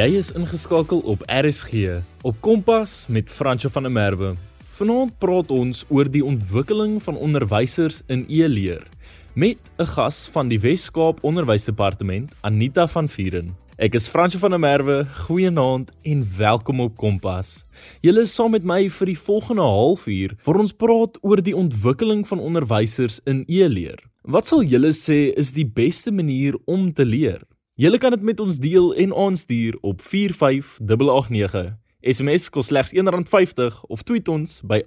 Jy is ingeskakel op RSG op Kompas met Franco van der Merwe. Vanaand praat ons oor die ontwikkeling van onderwysers in e-leer met 'n gas van die Wes-Kaap Onderwysdepartement, Anita van Vieren. Ek is Franco van der Merwe. Goeienaand en welkom op Kompas. Julle is saam met my vir die volgende halfuur waar ons praat oor die ontwikkeling van onderwysers in e-leer. Wat sal julle sê is die beste manier om te leer? Julle kan dit met ons deel en aanstuur op 45889. SMS kos slegs R1.50 of tweet ons by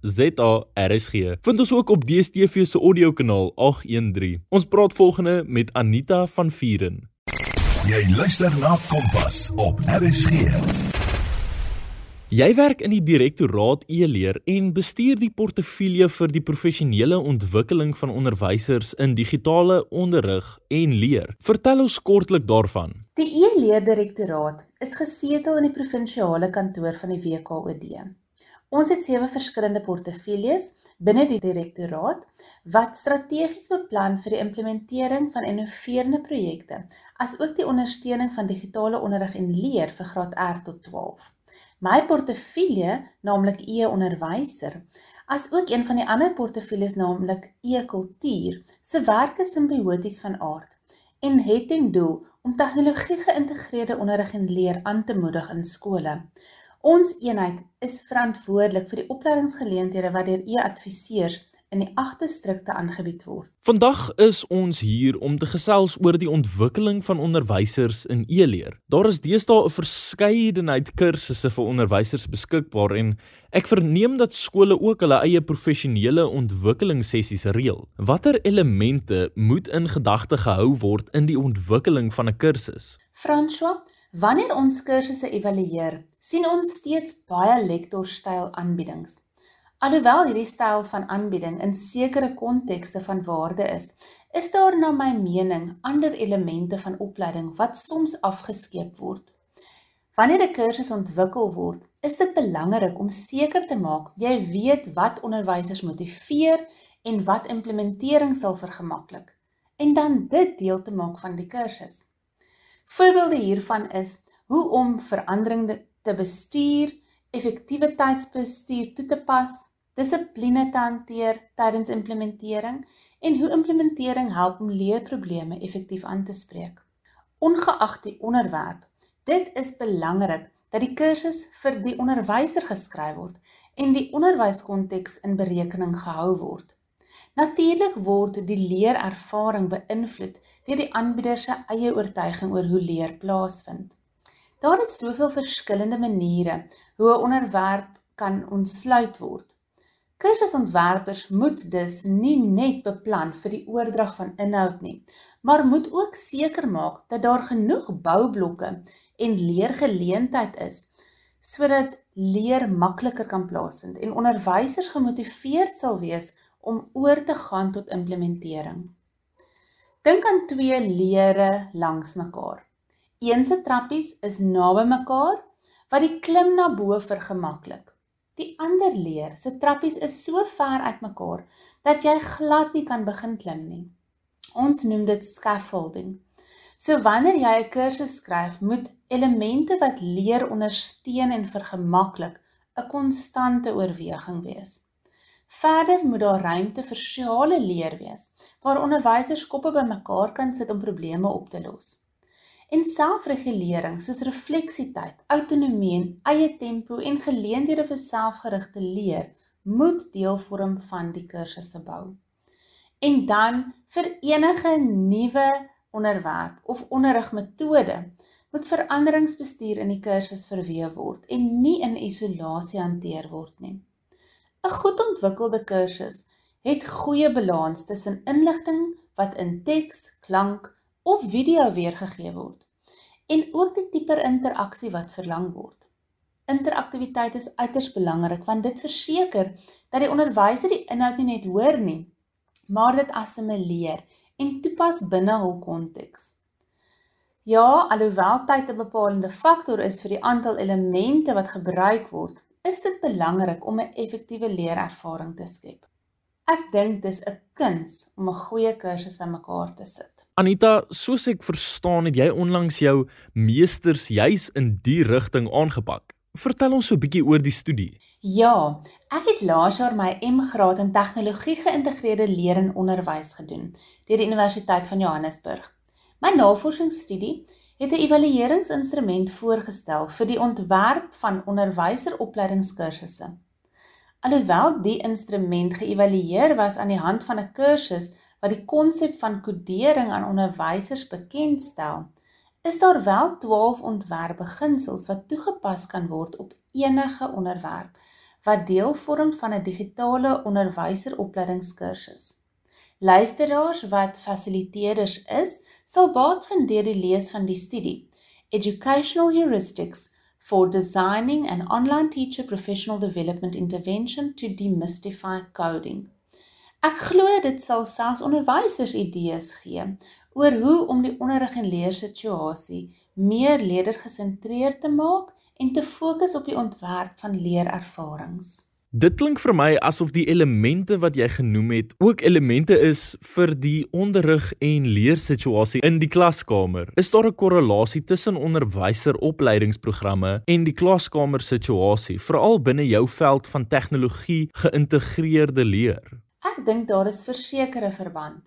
@ZARSG. Vind ons ook op DStv se audiokanaal 813. Ons praat volgende met Anita van Vieren. Jy luister na Kompas op RSG. Jy werk in die direktoraat e-leer en bestuur die portefeulje vir die professionele ontwikkeling van onderwysers in digitale onderrig en leer. Vertel ons kortlik daarvan. Die e-leer direktoraat is gesetel in die provinsiale kantoor van die WKOD. Ons het sewe verskillende portefeuljes binne die direktoraat wat strategies beplan vir die implementering van innoverende projekte, asook die ondersteuning van digitale onderrig en leer vir graad R tot 12 my portefeulje, naamlik e-onderwyser, as ook een van die ander portefeuilles naamlik e-kultuur, se werke simbioties van aard en het ten doel om tegnologie geïntegreerde onderrig en leer aan te moedig in skole. Ons eenheid is verantwoordelik vir die opleidingsgeleenthede wat deur e-adviseurs in die agte strikte aangebied word. Vandag is ons hier om te gesels oor die ontwikkeling van onderwysers in e-leer. Daar is deesdae 'n verskeidenheid kursusse vir onderwysers beskikbaar en ek verneem dat skole ook hulle eie professionele ontwikkelingssessies reël. Watter elemente moet in gedagte gehou word in die ontwikkeling van 'n kursus? François, wanneer ons kursusse evalueer, sien ons steeds baie lektorstyl aanbiedings. Alhoewel hierdie styl van aanbieding in sekere kontekste van waarde is, is daar na my mening ander elemente van opleiding wat soms afgeskeep word. Wanneer 'n kursus ontwikkel word, is dit belangrik om seker te maak jy weet wat onderwysers motiveer en wat implementering sal vergemaklik en dan dit deel te maak van die kursus. Voorbeelde hiervan is hoe om verandering te bestuur, effektiewe tydsbestuur toe te pas, dissipline te hanteer tydens implementering en hoe implementering help om leerprobleme effektief aan te spreek. Ongeag die onderwerp, dit is belangrik dat die kursus vir die onderwyser geskryf word en die onderwyskonteks in berekening gehou word. Natuurlik word die leerervaring beïnvloed deur die aanbieder se eie oortuiging oor hoe leer plaasvind. Daar is soveel verskillende maniere hoe 'n onderwerp kan ontsluit word. Kursusontwerpers moet dus nie net beplan vir die oordrag van inhoud nie, maar moet ook seker maak dat daar genoeg boublokke en leergeleentheid is sodat leer makliker kan plaasvind en onderwysers gemotiveerd sal wees om oor te gaan tot implementering. Dink aan twee leere langs mekaar. Een se trappies is naby mekaar wat die klim na bo vergemaklik. Die ander leer se trappies is so ver uitmekaar dat jy glad nie kan begin klim nie. Ons noem dit scaffolding. So wanneer jy 'n kursus skryf, moet elemente wat leer ondersteun en vergemaklik 'n konstante oorweging wees. Verder moet daar ruimte vir sosiale leer wees waar onderwysers koppe bymekaar kan sit om probleme op te los. En selfregulering soos refleksietyd, autonomie en eie tempo en geleenthede vir selfgerigte leer moet deel vorm van die kursus se bou. En dan vir enige nuwe onderwerp of onderrigmetode moet veranderingsbestuur in die kursus verweef word en nie in isolasie hanteer word nie. 'n Goed ontwikkelde kursus het goeie balans tussen inligting wat in teks, klank of video weergegee word en ook die tipe interaksie wat verlang word. Interaktiwiteit is uiters belangrik want dit verseker dat die onderwyser die inhoud nie net hoor nie, maar dit assimileer en toepas binne hul konteks. Ja, alhoewel tyd 'n bepalende faktor is vir die aantal elemente wat gebruik word, is dit belangrik om 'n effektiewe leerervaring te skep. Ek dink dis 'n kuns om 'n goeie kursus bymekaar te sit. Anita, soos ek verstaan, het jy onlangs jou meesters juis in die rigting aangepak. Vertel ons so 'n bietjie oor die studie. Ja, ek het laas jaar my M-graad in tegnologie geïntegreerde leer en onderwys gedoen deur die Universiteit van Johannesburg. My navorsingsstudie het 'n evalueringsinstrument voorgestel vir die ontwerp van onderwyseropleidingskursusse. Alhoewel die instrument geëvalueer was aan die hand van 'n kursus wat die konsep van kodering aan onderwysers bekendstel, is daar wel 12 ontwerpbeginsels wat toegepas kan word op enige onderwerp wat deel vorm van 'n digitale onderwyseropleidingskursus. Luisteraars wat fasiliteerders is, sal baat vind deur die lees van die studie Educational Heuristics for designing an online teacher professional development intervention to demystify coding. Ek glo dit sal selfs onderwysers idees gee oor hoe om die onderrig en leersituasie meer leerdergesentreerd te maak en te fokus op die ontwerp van leerervarings. Dit klink vir my asof die elemente wat jy genoem het ook elemente is vir die onderrig en leersituasie in die klaskamer. Is daar 'n korrelasie tussen onderwyseropleidingsprogramme en die klaskamer situasie, veral binne jou veld van tegnologie geïntegreerde leer? Ek dink daar is versekerde verband.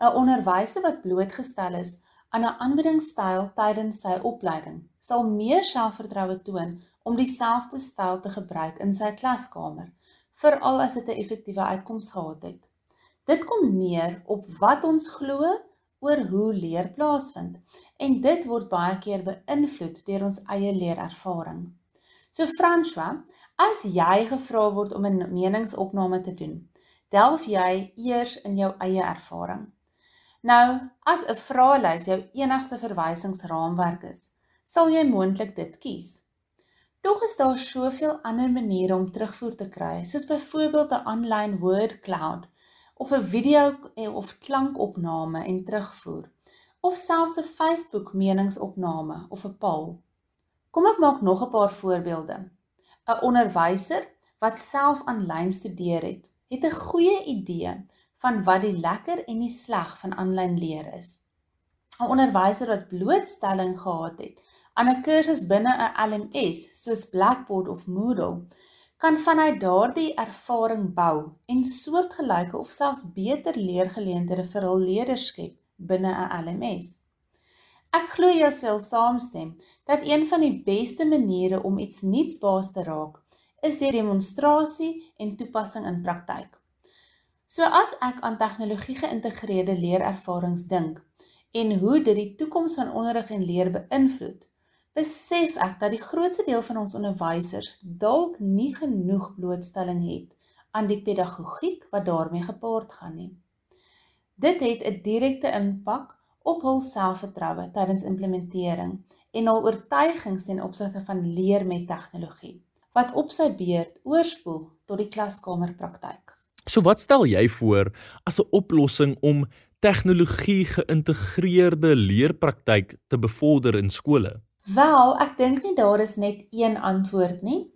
'n Onderwyser wat blootgestel is aan 'n aanbiedingstyl tydens sy opleiding, sal meer selfvertroue toon om dieselfde styl te gebruik in sy klaskamer, veral as dit 'n effektiewe uitkoms gehad het. Dit kom neer op wat ons glo oor hoe leer plaasvind en dit word baie keer beïnvloed deur ons eie leerervaring. So François, as jy gevra word om 'n meningsopname te doen, delf jy eers in jou eie ervaring. Nou, as 'n vraelys jou enigste verwysingsraamwerk is, sal jy moontlik dit kies. Tog is daar soveel ander maniere om terugvoer te kry, soos byvoorbeeld 'n aanlyn word cloud of 'n video of klankopname en terugvoer, of selfs 'n Facebook meningsopname of 'n poll. Kom ek maak nog 'n paar voorbeelde. 'n Onderwyser wat self aanlyn studeer het, het 'n goeie idee van wat die lekker en die sleg van aanlyn leer is. 'n Onderwyser wat blootstelling gehad het aan 'n kursus binne 'n LMS soos Blackboard of Moodle kan vanuit daardie ervaring bou en soortgelyke of selfs beter leergeleenthede vir hul leerders skep binne 'n LMS. Ek glo jy sal saamstem dat een van die beste maniere om iets nuuts baas te raak is deur demonstrasie en toepassing in praktyk. So as ek aan tegnologie geïntegreerde leerervarings dink en hoe dit die toekoms van onderrig en leer beïnvloed, besef ek dat die grootste deel van ons onderwysers dalk nie genoeg blootstelling het aan die pedagogiek wat daarmee gepaard gaan nie. Dit het 'n direkte impak op hul selfvertroue tydens implementering en hul oortuigings ten opsigte van leer met tegnologie wat op sy beurt oorspoel tot die klaskamerpraktyk. So wat stel jy voor as 'n oplossing om tegnologie geïntegreerde leerpraktyk te bevorder in skole? Wel, ek dink nie daar is net een antwoord nie,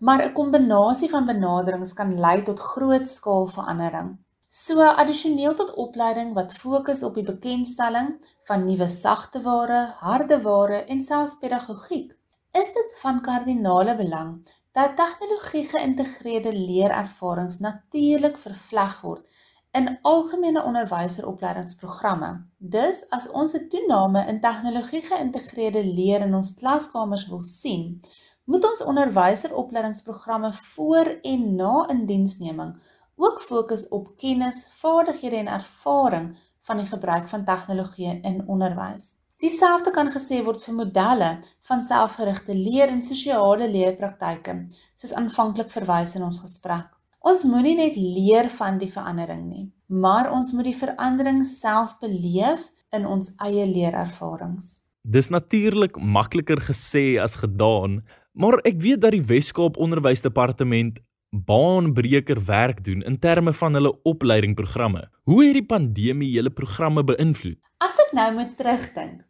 maar 'n kombinasie van benaderings kan lei tot grootskaalverandering. So addisioneel tot opleiding wat fokus op die bekendstelling van nuwe sagteware, hardeware en selfs pedagogiek, is dit van kardinale belang dat tegnologie geïntegreerde leerervarings natuurlik vervleg word in algemene onderwyseropleidingsprogramme. Dus as ons 'n toename in tegnologie geïntegreerde leer in ons klaskamers wil sien, moet ons onderwyseropleidingsprogramme voor en na indiensneming ook fokus op kennis, vaardighede en ervaring van die gebruik van tegnologie in onderwys. Dieselfde kan gesê word vir modelle van selfgerigte leer en sosiale leerpraktyke, soos aanvanklik verwys in ons gesprek. Ons moenie net leer van die verandering nie, maar ons moet die verandering self beleef in ons eie leerervarings. Dis natuurlik makliker gesê as gedaan, maar ek weet dat die Wes-Kaap Onderwysdepartement baanbreker werk doen in terme van hulle opleidingprogramme. Hoe het die pandemie julle programme beïnvloed? As ek nou moet terugdink,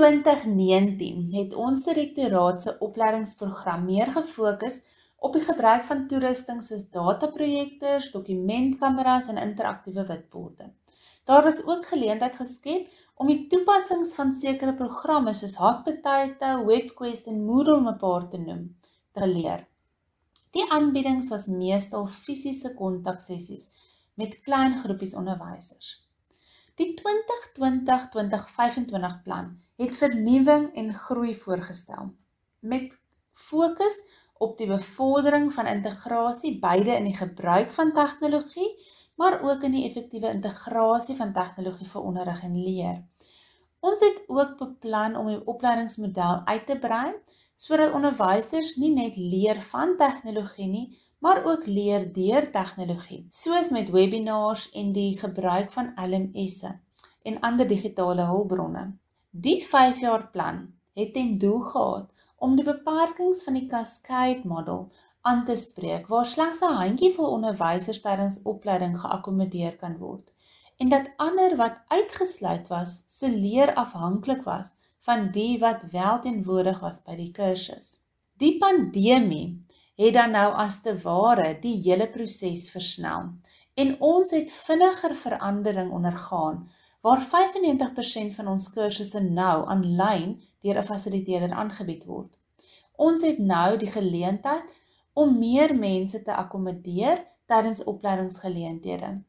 2019 het ons direktoraat se opleidingsprogram meer gefokus op die gebruik van toerusting soos dataprojektors, dokumentkameras en interaktiewe witborde. Daar was ook geleentheid geskep om die toepassings van sekere programme soos Hot Potato, WebQuest en Moodle mekaar te noem te leer. Die aanbiedings was meestal fisiese kontaksessies met klein groepies onderwysers. Die 2020-2025 plan het vernuwing en groei voorgestel met fokus op die bevordering van integrasie beide in die gebruik van tegnologie maar ook in die effektiewe integrasie van tegnologie vir onderrig en leer. Ons het ook beplan om die opleidingsmodel uit te brei sodat onderwysers nie net leer van tegnologie nie, maar ook leer deur tegnologie, soos met webinars en die gebruik van LMS'e en ander digitale hulpbronne. Die 5-jaar plan het ten doel gehad om die beperkings van die cascade model aan te spreek waar slegs 'n handjievol onderwysers tydens opleiding geakkommodeer kan word en dat ander wat uitgesluit was se leer afhanklik was van die wat wel teenwoordig was by die kursus. Die pandemie het dan nou as te ware die hele proses versnel en ons het vinniger verandering ondergaan waar 95% van ons kursusse nou aanlyn deur 'n fasiliteerder aangebied word. Ons het nou die geleentheid om meer mense te akkommodeer tydens opleidingsgeleenthede.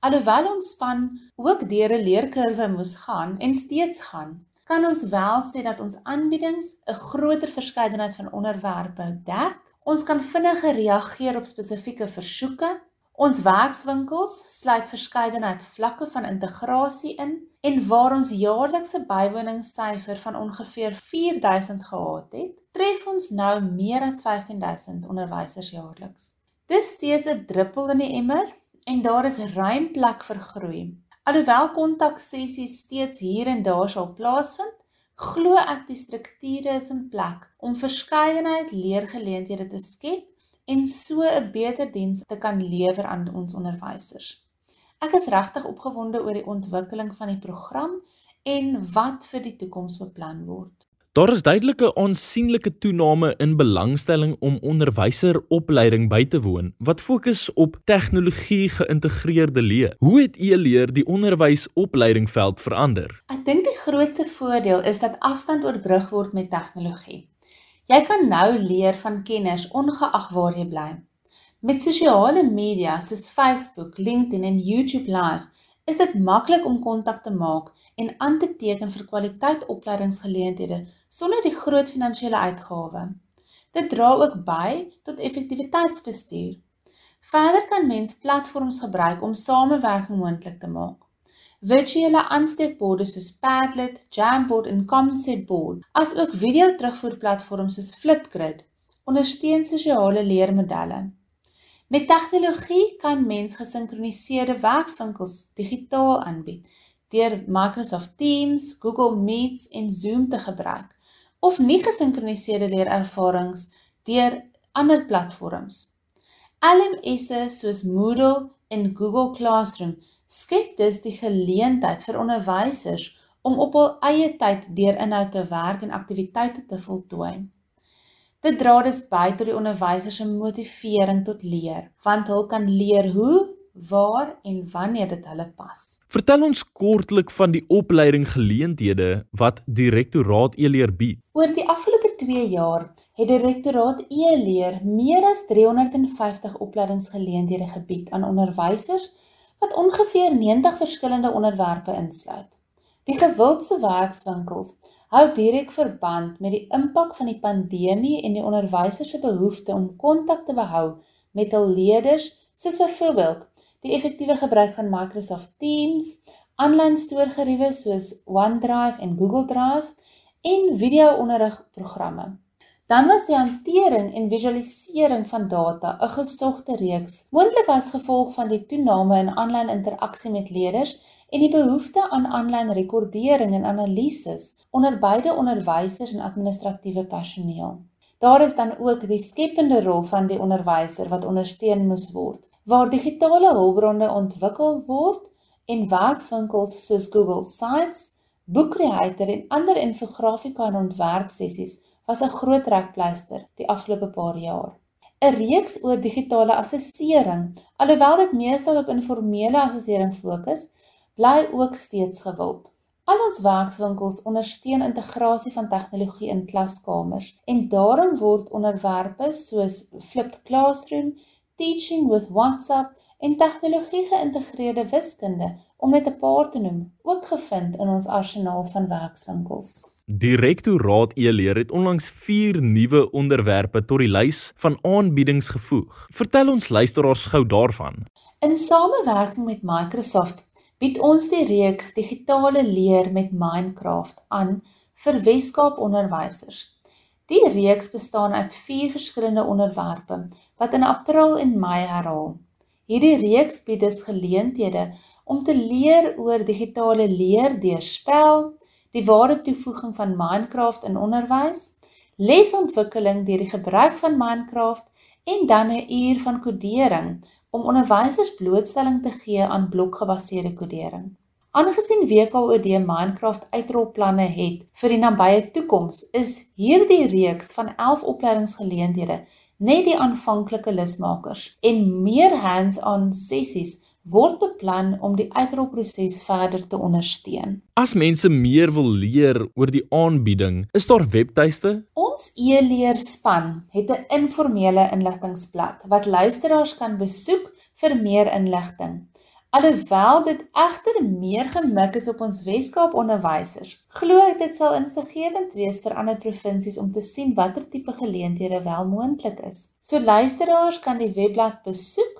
Alhoewel ons span ook deur 'n leerkurwe moes gaan en steeds gaan, kan ons wel sê dat ons aanbiedings 'n groter verskeidenheid van onderwerpe dek. Ons kan vinniger reageer op spesifieke versoeke. Ons werkswinkels sluit verskeidenheid vlakke van integrasie in en waar ons jaarlikse bywoningssyfer van ongeveer 4000 gehad het, tref ons nou meer as 15000 onderwysers jaarliks. Dis steeds 'n druppel in die emmer en daar is ruim plek vir groei. Alhoewel kontaksessies steeds hier en daar sal plaasvind, glo ek die strukture is in plek om verskeidenheid leergeleenthede te skep en so 'n beter diens te kan lewer aan ons onderwysers. Ek is regtig opgewonde oor die ontwikkeling van die program en wat vir die toekoms beplan word. Daar is duidelike aansienlike toename in belangstelling om onderwyseropleiding by te woon wat fokus op tegnologie geïntegreerde leer. Hoe het e-leer die onderwysopleidingveld verander? Ek dink die grootste voordeel is dat afstand oorbrug word met tegnologie. Jy kan nou leer van kenners ongeag waar jy bly. Met sosiale media soos Facebook, LinkedIn en YouTube Live is dit maklik om kontak te maak en aan te teken vir kwaliteit opleidingsgeleenthede sonder die groot finansiële uitgawe. Dit dra ook by tot effektiwiteitsbestuur. Verder kan mens platforms gebruik om samewerking moontlik te maak. Virtuele aansteekborde soos Padlet, Jamboard en Concept Board, asook video terugvoerplatforms soos Flipgrid, ondersteun sosiale leermodelle. Met tegnologie kan mens gesinkroniseerde werkswinkels digitaal aanbied deur Microsoft Teams, Google Meets en Zoom te gebruik of nie gesinkroniseerde leerervarings deur ander platforms. LMS'e soos Moodle en Google Classroom skep dus die geleentheid vir onderwysers om op hul eie tyd deur inhoud te werk en aktiwiteite te voltooi. Dit dra dus by tot die onderwysers se motivering tot leer, want hulle kan leer hoe, waar en wanneer dit hulle pas. Vertel ons kortlik van die opleiding geleenthede wat Direktoraat e-leer bied. Oor die afgelope 2 jaar het Direktoraat e-leer meer as 350 opleidingsgeleenthede gebied aan onderwysers wat ongeveer 90 verskillende onderwerpe insluit. Die gewildste werkswinkels hou direk verband met die impak van die pandemie en die onderwysers se behoefte om kontak te behou met hul leerders, soos byvoorbeeld die effektiewe gebruik van Microsoft Teams, aanlyn stoorgeriewe soos OneDrive en Google Drive en video-onderrigprogramme. Dan was die hantering en visualisering van data 'n gesogte reeks, moontlik as gevolg van die toename in aanlyn interaksie met leerders en die behoefte aan aanlyn rekordering en analises onder beide onderwysers en administratiewe personeel. Daar is dan ook die skepende rol van die onderwyser wat ondersteun moes word, waar digitale hulpbronne ontwikkel word en werkswinkels soos Google Sites, Bookcreator en ander infografika en ontwerpsessies was 'n groot trekpleister die afgelope paar jaar. 'n Reeks oor digitale assessering, alhoewel dit meestal op informele assessering fokus, bly ook steeds gewild. Al ons werkswinkels ondersteun integrasie van tegnologie in klaskamers en daarom word onderwerpe soos flipped classroom, teaching with WhatsApp en tegnologie geïntegreerde wiskunde om net 'n paar te noem, ook gevind in ons arsenaal van werkswinkels. Die Rektoraat e-leer het onlangs 4 nuwe onderwerpe tot die lys van aanbiedings gevoeg. Vertel ons luisteraars gou daarvan. In samewerking met Microsoft bied ons die reeks Digitale Leer met Minecraft aan vir Weskaap onderwysers. Die reeks bestaan uit 4 verskillende onderwerpe wat in April en Mei herhaal. Hierdie reeks bied dus geleenthede om te leer oor digitale leer deur spel, die ware toevoeging van Minecraft in onderwys, lesontwikkeling deur die gebruik van Minecraft en dan 'n uur van kodering om onderwysers blootstelling te gee aan blokgebaseerde kodering. Aangesien WKOD Minecraft uitrolplanne het vir die nabye toekoms, is hierdie reeks van 11 opleidingsgeleenthede net die aanvanklike lusmakers en meer hands-on sessies word beplan om die uitrolproses verder te ondersteun. As mense meer wil leer oor die aanbieding, is daar webtuiste? Ons e-leer span het 'n informele inligtingblad wat luisteraars kan besoek vir meer inligting. Alhoewel dit egter meer gemik is op ons Weskaap onderwysers, glo ek dit sal insiggewend wees vir ander provinsies om te sien watter tipe geleenthede wel moontlik is. So luisteraars kan die webblad besoek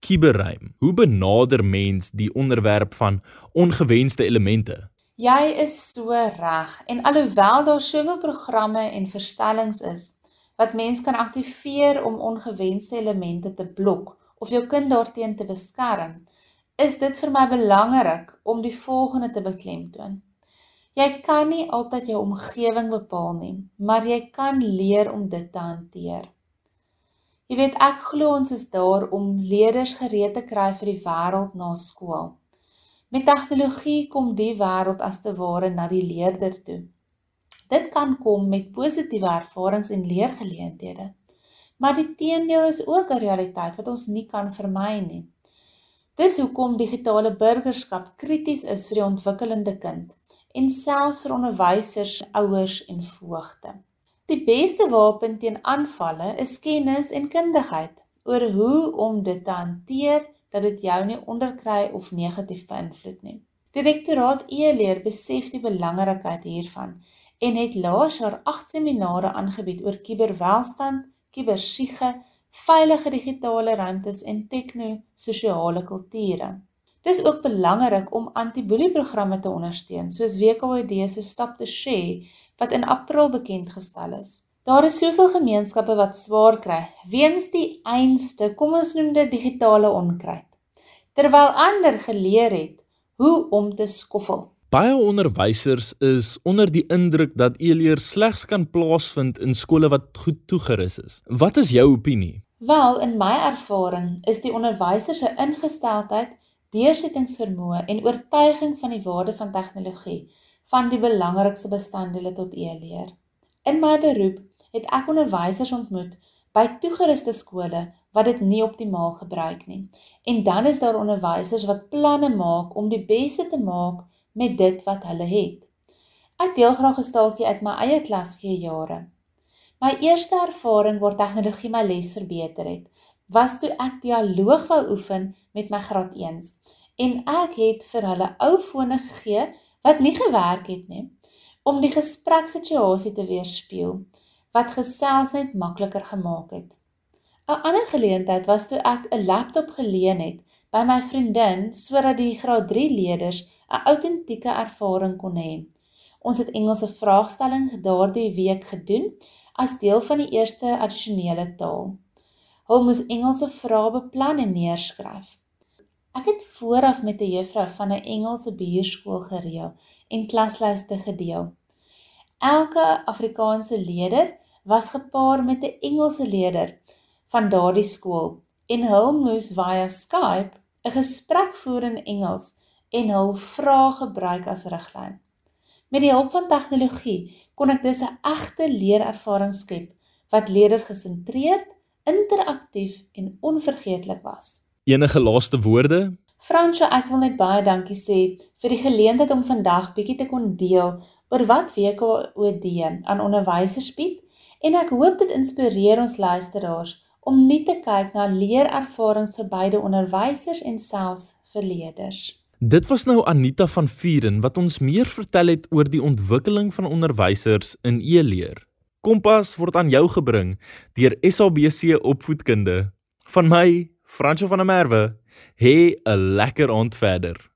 kiberruim. Hoe benader mens die onderwerp van ongewenste elemente? Jy is so reg en alhoewel daar soveel programme en verstellings is wat mens kan aktiveer om ongewenste elemente te blok of jou kind daarteen te beskerm, is dit vir my belangrik om die volgende te beklemtoon. Jy kan nie altyd jou omgewing bepaal nie, maar jy kan leer om dit te hanteer. Jy weet ek glo ons is daar om leerders gereed te kry vir die wêreld na skool. Met tegnologie kom die wêreld as te ware na die leerder toe. Dit kan kom met positiewe ervarings en leergeleenthede. Maar die teendeel is ook 'n realiteit wat ons nie kan vermy nie. Dis hoekom digitale burgerskap krities is vir die ontwikkelende kind en selfs vir onderwysers, ouers en voogte. Die beste wapen teen aanvalle is kennis en kundigheid oor hoe om dit te hanteer dat dit jou nie onderkry of negatief beïnvloed nie. Direktoraat e-leer besef die belangrikheid hiervan en het laas jaar 8 seminare aangebied oor kuberwelstand, kubersiege, veilige digitale ruimtes en tegno-sosiale kulture. Dis ook belangrik om anti-boelie-programme te ondersteun, soos WKOD se Stop the Share wat in April bekend gestel is. Daar is soveel gemeenskappe wat swaar kry weens die einste, kom ons noem dit digitale onkruid. Terwyl ander geleer het hoe om te skoffel. Baie onderwysers is onder die indruk dat e-leer slegs kan plaasvind in skole wat goed toegerus is. Wat is jou opinie? Wel, in my ervaring is die onderwyser se ingesteldheid, deursettingsvermoë en oortuiging van die waarde van tegnologie van die belangrikste bestanddele tot e-leer. In my beroep het ek onderwysers ontmoet by toegeruste skole wat dit nie optimaal gebruik nie. En dan is daar onderwysers wat planne maak om die beste te maak met dit wat hulle het. Ek deel graag 'n staaltjie uit my eie klasgee jare. My eerste ervaring waar tegnologie my les verbeter het, was toe ek dialoog wou oefen met my graad 1s en ek het vir hulle ou fone gegee wat nie gewerk het nie om die gespreksituasie te weerspieël wat gesels net makliker gemaak het. 'n Ander geleentheid was toe ek 'n laptop geleen het by my vriendin sodat die graad 3 leerders 'n autentieke ervaring kon hê. Ons het Engelse vraagstellings daardie week gedoen as deel van die eerste addisionele taal. Hulle moes Engelse vrae beplan en neerskryf. Ek het vooraf met 'n juffrou van 'n Engelse buurskool gereël en klaslyste gedeel. Elke Afrikaanse leerder was gepaar met 'n Engelse leerder van daardie skool en hul moes via Skype 'n gesprek voer in Engels en hul vrae gebruik as riglyn. Met die hulp van tegnologie kon ek dus 'n egte leerervaring skep wat leerder gesentreerd, interaktief en onvergeetlik was. Enige laaste woorde? Fransjo, ek wil net baie dankie sê vir die geleentheid om vandag bietjie te kon deel oor wat WKOD aan onderwysers bied en ek hoop dit inspireer ons luisteraars om nie te kyk na leerervarings vir beide onderwysers en selfs vir leerders. Dit was nou Anita van Vuren wat ons meer vertel het oor die ontwikkeling van onderwysers in e-leer. Kompas word aan jou gebring deur SABC Opvoedkunde. Van my, Franco van der Merwe, hê 'n lekker aand verder.